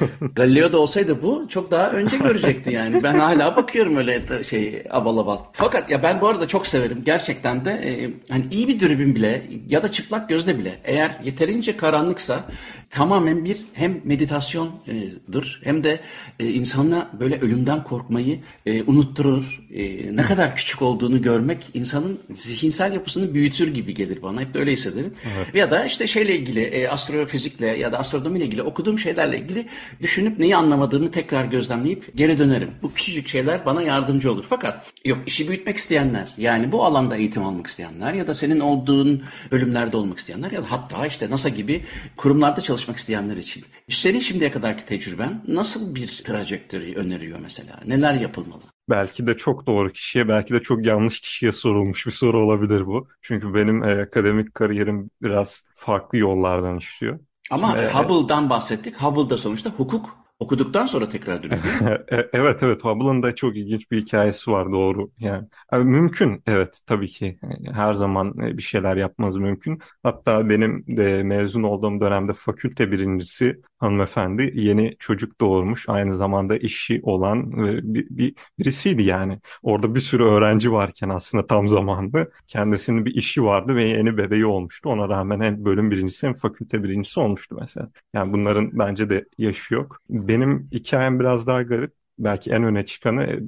Galileo da olsaydı bu çok daha önce görecekti yani. Ben hala bakıyorum öyle şey aval aval. Fakat ya ben bu arada çok severim. Gerçekten de e, hani iyi bir dürbün bile ya da çıplak gözle bile eğer yeterince karanlıksa tamamen bir hem meditasyondur hem de e, insana böyle ölümden korkmayı e, unutturur. E, ne kadar küçük olduğunu görmek insanın zihinsel yapısını büyütür gibi gelir bana. Hep de öyle hissederim. Evet. Ya da işte şeyle ilgili astrofizikle ya da astronomiyle ilgili okuduğum şeylerle ilgili düşünüp neyi anlamadığımı tekrar gözlemleyip geri dönerim. Bu küçücük şeyler bana yardımcı olur. Fakat yok işi büyütmek isteyenler yani bu alanda eğitim almak isteyenler ya da senin olduğun bölümlerde olmak isteyenler ya da hatta işte NASA gibi kurumlarda çalışmak isteyenler için. Senin şimdiye kadarki tecrüben nasıl bir trajektöri öneriyor mesela? Neler yapılmalı? Belki de çok doğru kişiye, belki de çok yanlış kişiye sorulmuş bir soru olabilir bu. Çünkü benim e, akademik kariyerim biraz farklı yollardan işliyor. Ama ee, Hubble'dan bahsettik. Hubble da sonuçta hukuk okuduktan sonra tekrar dönüyor e, evet evet Hubble'ın da çok ilginç bir hikayesi var doğru. Yani, yani mümkün evet tabii ki her zaman e, bir şeyler yapmanız mümkün. Hatta benim de mezun olduğum dönemde fakülte birincisi hanımefendi yeni çocuk doğurmuş. Aynı zamanda işi olan bir, bir birisiydi yani. Orada bir sürü öğrenci varken aslında tam zamanlı kendisinin bir işi vardı ve yeni bebeği olmuştu. Ona rağmen hem bölüm birincisi hem fakülte birincisi olmuştu mesela. Yani bunların bence de yaşı yok. Benim hikayem biraz daha garip. Belki en öne çıkanı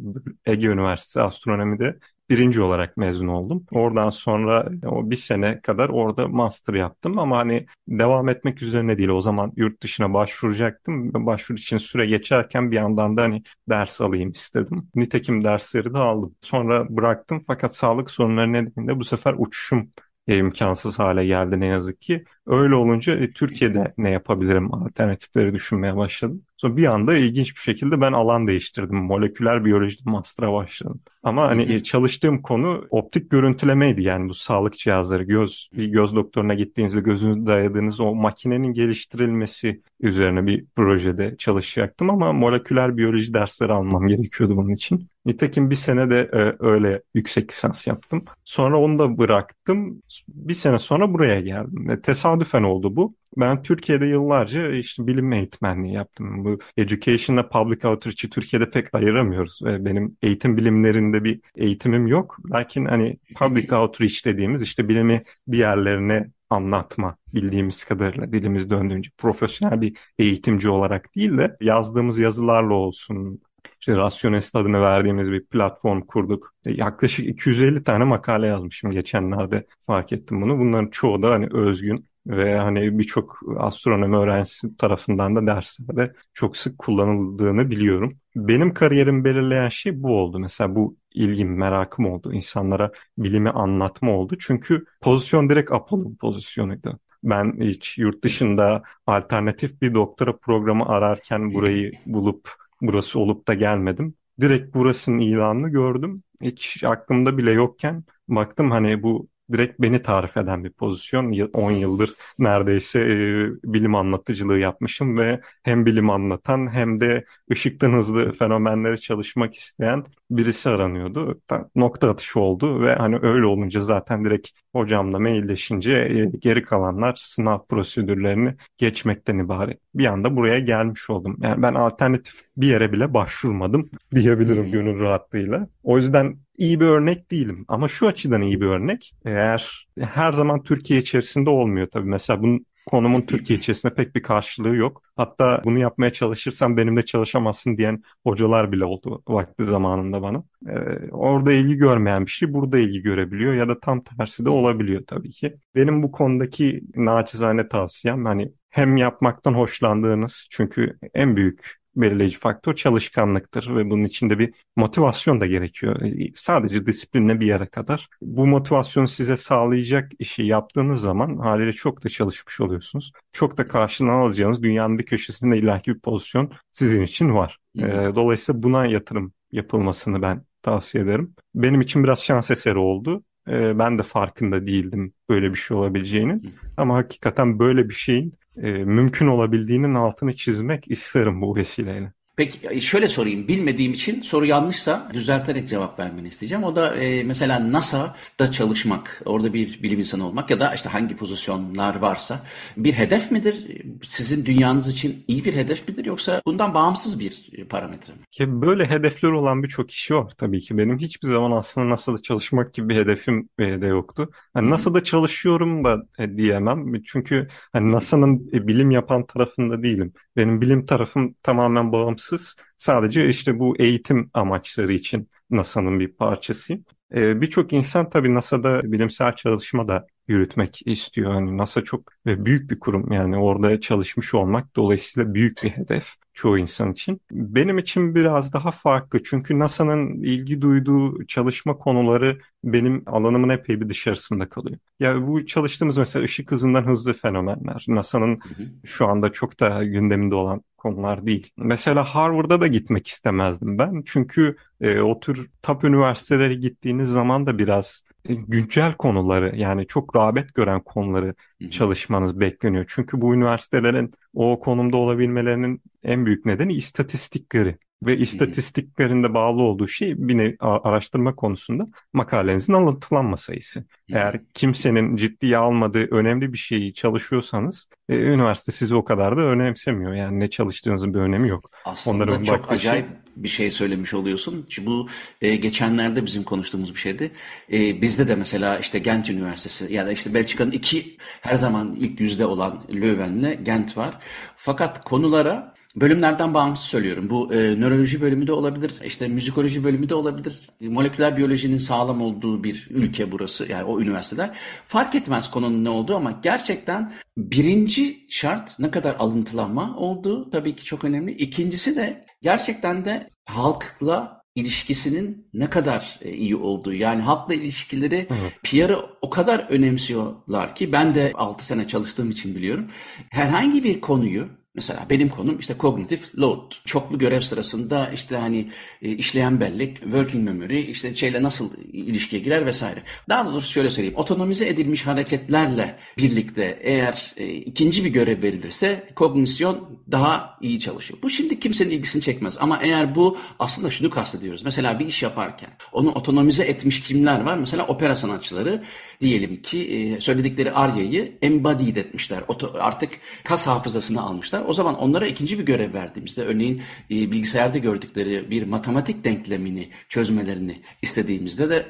Ege Üniversitesi Astronomi'de birinci olarak mezun oldum. Oradan sonra o bir sene kadar orada master yaptım ama hani devam etmek üzerine değil. O zaman yurt dışına başvuracaktım. Başvuru için süre geçerken bir yandan da hani ders alayım istedim. Nitekim dersleri de aldım. Sonra bıraktım fakat sağlık sorunları nedeniyle bu sefer uçuşum imkansız hale geldi ne yazık ki. Öyle olunca e, Türkiye'de ne yapabilirim alternatifleri düşünmeye başladım. Sonra bir anda ilginç bir şekilde ben alan değiştirdim. Moleküler biyolojide master'a başladım. Ama hani hı hı. çalıştığım konu optik görüntülemeydi yani bu sağlık cihazları. Göz bir göz doktoruna gittiğinizde gözünü dayadığınız o makinenin geliştirilmesi üzerine bir projede çalışacaktım ama moleküler biyoloji dersleri almam gerekiyordu bunun için. Nitekim bir sene de e, öyle yüksek lisans yaptım. Sonra onu da bıraktım. Bir sene sonra buraya geldim. E, tesadüfen oldu bu. Ben Türkiye'de yıllarca işte bilim eğitmenliği yaptım. Bu education'la public outreach'i Türkiye'de pek ayıramıyoruz. Benim eğitim bilimlerinde bir eğitimim yok. Lakin hani public outreach dediğimiz işte bilimi diğerlerine anlatma bildiğimiz kadarıyla dilimiz döndüğünce profesyonel bir eğitimci olarak değil de yazdığımız yazılarla olsun, işte Rasyonest adını verdiğimiz bir platform kurduk. Yaklaşık 250 tane makale yazmışım geçenlerde fark ettim bunu. Bunların çoğu da hani özgün ve hani birçok astronomi öğrencisi tarafından da derslerde çok sık kullanıldığını biliyorum. Benim kariyerimi belirleyen şey bu oldu. Mesela bu ilgim, merakım oldu. İnsanlara bilimi anlatma oldu. Çünkü pozisyon direkt Apollo pozisyonuydu. Ben hiç yurt dışında alternatif bir doktora programı ararken burayı bulup burası olup da gelmedim. Direkt burasının ilanını gördüm. Hiç aklımda bile yokken baktım hani bu direkt beni tarif eden bir pozisyon. 10 yıldır neredeyse e, bilim anlatıcılığı yapmışım ve hem bilim anlatan hem de ışıktan hızlı fenomenleri çalışmak isteyen birisi aranıyordu. Nokta atışı oldu ve hani öyle olunca zaten direkt hocamla mailleşince e, geri kalanlar sınav prosedürlerini geçmekten ibaret. Bir anda buraya gelmiş oldum. Yani ben alternatif bir yere bile başvurmadım diyebilirim gönül rahatlığıyla. O yüzden iyi bir örnek değilim. Ama şu açıdan iyi bir örnek. Eğer her zaman Türkiye içerisinde olmuyor tabii. Mesela bunun konumun Türkiye içerisinde pek bir karşılığı yok. Hatta bunu yapmaya çalışırsam benimle çalışamazsın diyen hocalar bile oldu vakti zamanında bana. Ee, orada ilgi görmeyen bir şey burada ilgi görebiliyor ya da tam tersi de olabiliyor tabii ki. Benim bu konudaki naçizane tavsiyem hani hem yapmaktan hoşlandığınız çünkü en büyük belirleyici faktör çalışkanlıktır ve bunun içinde bir motivasyon da gerekiyor. Sadece disiplinle bir yere kadar. Bu motivasyonu size sağlayacak işi yaptığınız zaman haliyle çok da çalışmış oluyorsunuz. Çok da karşılığını alacağınız dünyanın bir köşesinde illaki bir pozisyon sizin için var. Hı. Dolayısıyla buna yatırım yapılmasını ben tavsiye ederim. Benim için biraz şans eseri oldu. Ben de farkında değildim böyle bir şey olabileceğinin. Ama hakikaten böyle bir şeyin e, mümkün olabildiğinin altını çizmek isterim bu vesileyle. Peki e, şöyle sorayım. Bilmediğim için soru yanlışsa düzelterek cevap vermeni isteyeceğim. O da e, mesela NASA'da çalışmak, orada bir bilim insanı olmak ya da işte hangi pozisyonlar varsa bir hedef midir? Sizin dünyanız için iyi bir hedef midir yoksa bundan bağımsız bir parametre mi? Ki böyle hedefler olan birçok kişi var tabii ki. Benim hiçbir zaman aslında NASA'da çalışmak gibi bir hedefim e, de yoktu. Hani NASA'da çalışıyorum da e, diyemem. Çünkü hani NASA'nın bilim yapan tarafında değilim. Benim bilim tarafım tamamen bağımsız. Sadece işte bu eğitim amaçları için NASA'nın bir parçasıyım. Ee, Birçok insan tabii NASA'da bilimsel çalışma da yürütmek istiyor. Hani NASA çok büyük bir kurum yani orada çalışmış olmak dolayısıyla büyük bir hedef çoğu insan için. Benim için biraz daha farklı çünkü NASA'nın ilgi duyduğu çalışma konuları benim alanımın epey bir dışarısında kalıyor. Ya bu çalıştığımız mesela ışık hızından hızlı fenomenler. NASA'nın şu anda çok da gündeminde olan konular değil. Mesela Harvard'a da gitmek istemezdim ben. Çünkü e, o tür top üniversitelere gittiğiniz zaman da biraz e, güncel konuları yani çok rağbet gören konuları çalışmanız bekleniyor. Çünkü bu üniversitelerin o konumda olabilmelerinin en büyük nedeni istatistikleri ve istatistiklerinde bağlı olduğu şey bir nevi araştırma konusunda makalenizin alıntılanma sayısı. Eğer kimsenin ciddiye almadığı önemli bir şeyi çalışıyorsanız e, üniversite sizi o kadar da önemsemiyor. Yani ne çalıştığınızın bir önemi yok. Aslında Onların çok acayip şey... bir şey söylemiş oluyorsun. Çünkü bu e, geçenlerde bizim konuştuğumuz bir şeydi. E, bizde de mesela işte Gent Üniversitesi ya da işte Belçika'nın iki her zaman ilk yüzde olan Leuven'le Gent var. Fakat konulara bölümlerden bağımsız söylüyorum. Bu e, nöroloji bölümü de olabilir, işte müzikoloji bölümü de olabilir. Moleküler biyolojinin sağlam olduğu bir ülke burası. Yani o üniversiteler. Fark etmez konunun ne olduğu ama gerçekten birinci şart ne kadar alıntılanma olduğu tabii ki çok önemli. İkincisi de gerçekten de halkla ilişkisinin ne kadar e, iyi olduğu yani halkla ilişkileri evet. PR'ı o kadar önemsiyorlar ki ben de 6 sene çalıştığım için biliyorum. Herhangi bir konuyu Mesela benim konum işte kognitif load. Çoklu görev sırasında işte hani e, işleyen bellek, working memory, işte şeyle nasıl ilişkiye girer vesaire. Daha doğrusu şöyle söyleyeyim. Otonomize edilmiş hareketlerle birlikte eğer e, ikinci bir görev verilirse kognisyon daha iyi çalışıyor. Bu şimdi kimsenin ilgisini çekmez. Ama eğer bu aslında şunu kastediyoruz. Mesela bir iş yaparken onu otonomize etmiş kimler var? Mesela opera sanatçıları diyelim ki e, söyledikleri aryayı embodied etmişler. Artık kas hafızasını almışlar. O zaman onlara ikinci bir görev verdiğimizde örneğin e, bilgisayarda gördükleri bir matematik denklemini çözmelerini istediğimizde de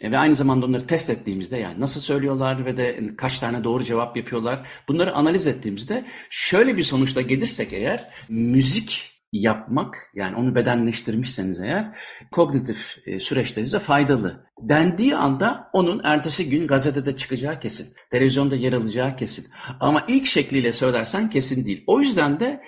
e, ve aynı zamanda onları test ettiğimizde yani nasıl söylüyorlar ve de kaç tane doğru cevap yapıyorlar bunları analiz ettiğimizde şöyle bir sonuçta gelirsek eğer müzik yapmak yani onu bedenleştirmişseniz eğer kognitif e, süreçlerinize faydalı dendiği anda onun ertesi gün gazetede çıkacağı kesin. Televizyonda yer alacağı kesin. Ama ilk şekliyle söylersen kesin değil. O yüzden de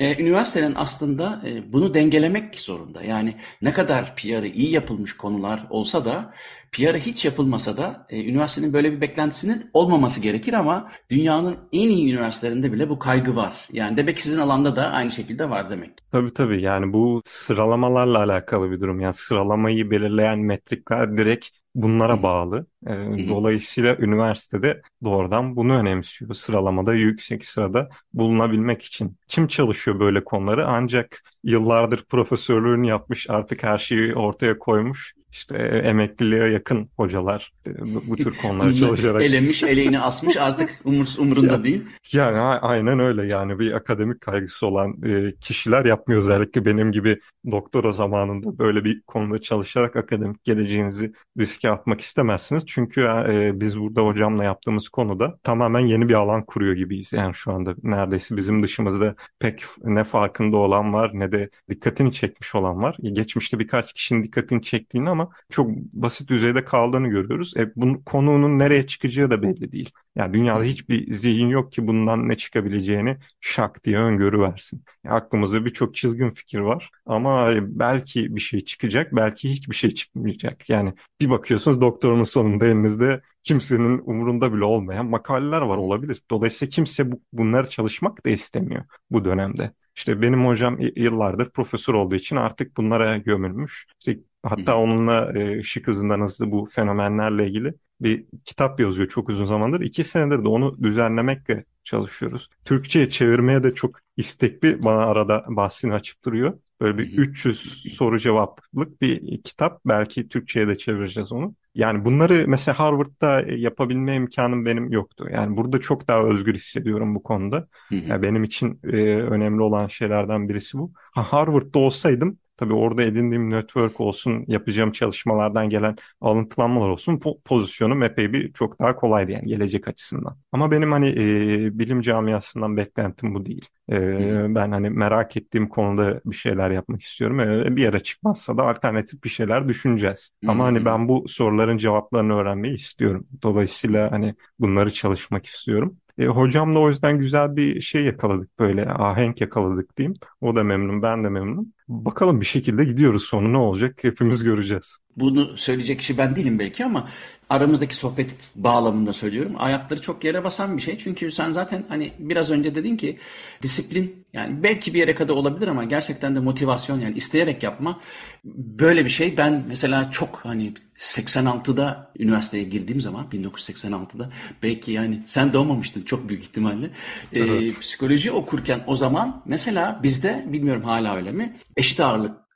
e, üniversitenin aslında e, bunu dengelemek zorunda. Yani ne kadar PR'ı iyi yapılmış konular olsa da PR'ı hiç yapılmasa da e, üniversitenin böyle bir beklentisinin olmaması gerekir ama dünyanın en iyi üniversitelerinde bile bu kaygı var. Yani demek ki sizin alanda da aynı şekilde var demek. Tabii tabii yani bu sıralamalarla alakalı bir durum. Yani sıralamayı belirleyen metrikler direkt bunlara bağlı. E, dolayısıyla üniversitede doğrudan bunu önemsiyor. Sıralamada yüksek sırada bulunabilmek için. Kim çalışıyor böyle konuları? Ancak yıllardır profesörlüğünü yapmış, artık her şeyi ortaya koymuş işte emekliliğe yakın hocalar bu, bu tür konuları çalışarak. Elemiş, eleğini asmış artık umur, umurunda ya, değil. Yani aynen öyle yani bir akademik kaygısı olan kişiler yapmıyor özellikle benim gibi doktora zamanında böyle bir konuda çalışarak akademik geleceğinizi riske atmak istemezsiniz. Çünkü e, biz burada hocamla yaptığımız konuda tamamen yeni bir alan kuruyor gibiyiz. Yani şu anda neredeyse bizim dışımızda pek ne farkında olan var ne de dikkatini çekmiş olan var. Geçmişte birkaç kişinin dikkatini çektiğini ama çok basit düzeyde kaldığını görüyoruz. E, bunun konunun nereye çıkacağı da belli değil. Yani dünyada hiçbir zihin yok ki bundan ne çıkabileceğini şak diye öngörü versin. Yani aklımızda birçok çılgın fikir var ama belki bir şey çıkacak, belki hiçbir şey çıkmayacak. Yani bir bakıyorsunuz doktorunun sonunda elinizde kimsenin umurunda bile olmayan makaleler var olabilir. Dolayısıyla kimse bu, bunları çalışmak da istemiyor bu dönemde. İşte benim hocam yıllardır profesör olduğu için artık bunlara gömülmüş. İşte hatta onunla e, ışık hızından hızlı bu fenomenlerle ilgili bir kitap yazıyor çok uzun zamandır. İki senedir de onu düzenlemekle çalışıyoruz. Türkçe'ye çevirmeye de çok istekli bana arada bahsini açıp duruyor. Böyle bir 300 soru cevaplık bir kitap. Belki Türkçe'ye de çevireceğiz onu. Yani bunları mesela Harvard'da yapabilme imkanım benim yoktu. Yani burada çok daha özgür hissediyorum bu konuda. Yani benim için e, önemli olan şeylerden birisi bu. Ha, Harvard'da olsaydım Tabii orada edindiğim network olsun, yapacağım çalışmalardan gelen alıntılanmalar olsun po pozisyonum epey bir çok daha kolaydı yani gelecek açısından. Ama benim hani e, bilim camiasından beklentim bu değil. E, ben hani merak ettiğim konuda bir şeyler yapmak istiyorum. E, bir yere çıkmazsa da alternatif bir şeyler düşüneceğiz. Ama hani ben bu soruların cevaplarını öğrenmeyi istiyorum. Dolayısıyla hani bunları çalışmak istiyorum. E, hocamla o yüzden güzel bir şey yakaladık böyle ahenk yakaladık diyeyim. O da memnun ben de memnun. Bakalım bir şekilde gidiyoruz sonu ne olacak hepimiz göreceğiz. Bunu söyleyecek kişi ben değilim belki ama aramızdaki sohbet bağlamında söylüyorum. Ayakları çok yere basan bir şey. Çünkü sen zaten hani biraz önce dedin ki disiplin yani belki bir yere kadar olabilir ama gerçekten de motivasyon yani isteyerek yapma böyle bir şey. Ben mesela çok hani 86'da üniversiteye girdiğim zaman 1986'da belki yani sen doğmamıştın çok büyük ihtimalle. Ee, evet. Ee, psikoloji okurken o zaman mesela bizde bilmiyorum hala öyle mi eşit ağırlık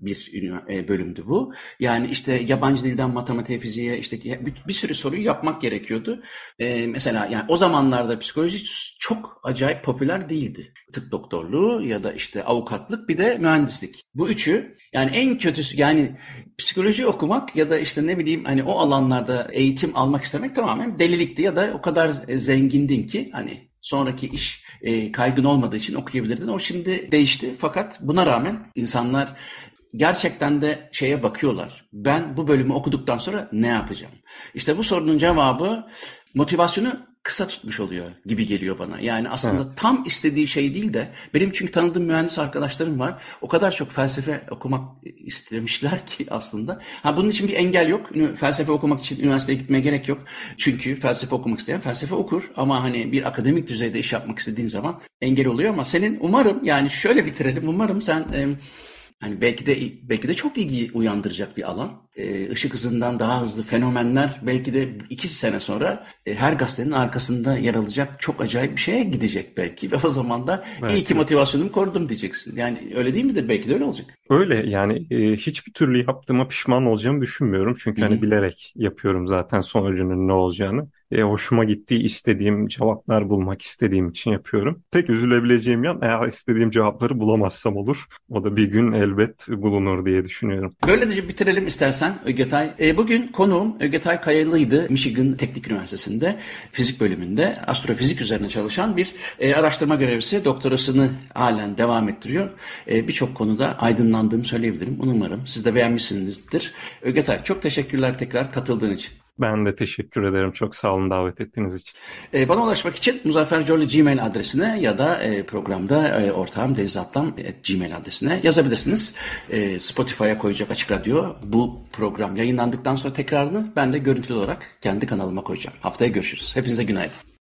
bir e, bölümdü bu. Yani işte yabancı dilden matematiğe, fiziğe işte bir, sürü soruyu yapmak gerekiyordu. Ee, mesela yani o zamanlarda psikoloji çok acayip popüler değildi. Tıp doktorluğu ya da işte avukatlık bir de mühendislik. Bu üçü yani en kötüsü yani psikoloji okumak ya da işte ne bileyim hani o alanlarda eğitim almak istemek tamamen delilikti ya da o kadar e, zengindin ki hani sonraki iş e, kaygın olmadığı için okuyabilirdin. O şimdi değişti fakat buna rağmen insanlar gerçekten de şeye bakıyorlar. Ben bu bölümü okuduktan sonra ne yapacağım? İşte bu sorunun cevabı motivasyonu kısa tutmuş oluyor gibi geliyor bana. Yani aslında evet. tam istediği şey değil de benim çünkü tanıdığım mühendis arkadaşlarım var. O kadar çok felsefe okumak istemişler ki aslında. Ha bunun için bir engel yok. Felsefe okumak için üniversiteye gitmeye gerek yok. Çünkü felsefe okumak isteyen felsefe okur ama hani bir akademik düzeyde iş yapmak istediğin zaman engel oluyor ama senin umarım yani şöyle bitirelim. Umarım sen e, Hani belki de belki de çok ilgi uyandıracak bir alan. Ee, ışık hızından daha hızlı fenomenler belki de iki sene sonra e, her gazetenin arkasında yer alacak çok acayip bir şeye gidecek belki. Ve o zaman da belki. iyi ki motivasyonumu korudum diyeceksin. Yani öyle değil midir? Belki de öyle olacak. Öyle yani e, hiçbir türlü yaptığıma pişman olacağımı düşünmüyorum. Çünkü Hı-hı. hani bilerek yapıyorum zaten sonucunun ne olacağını e, hoşuma gittiği istediğim cevaplar bulmak istediğim için yapıyorum. Tek üzülebileceğim yan eğer istediğim cevapları bulamazsam olur. O da bir gün elbet bulunur diye düşünüyorum. Böylece bitirelim istersen Ögetay. E, bugün konuğum Ögetay Kayalı'ydı. Michigan Teknik Üniversitesi'nde fizik bölümünde astrofizik üzerine çalışan bir e, araştırma görevlisi. Doktorasını halen devam ettiriyor. E, Birçok konuda aydınlandığımı söyleyebilirim. Umarım siz de beğenmişsinizdir. Ögetay çok teşekkürler tekrar katıldığın için. Ben de teşekkür ederim. Çok sağ olun davet ettiğiniz için. E, bana ulaşmak için Muzaffer Corlu Gmail adresine ya da e, programda e, ortağım Deniz Atlan e, Gmail adresine yazabilirsiniz. E, Spotify'a koyacak Açık Radyo bu program yayınlandıktan sonra tekrarını ben de görüntülü olarak kendi kanalıma koyacağım. Haftaya görüşürüz. Hepinize günaydın.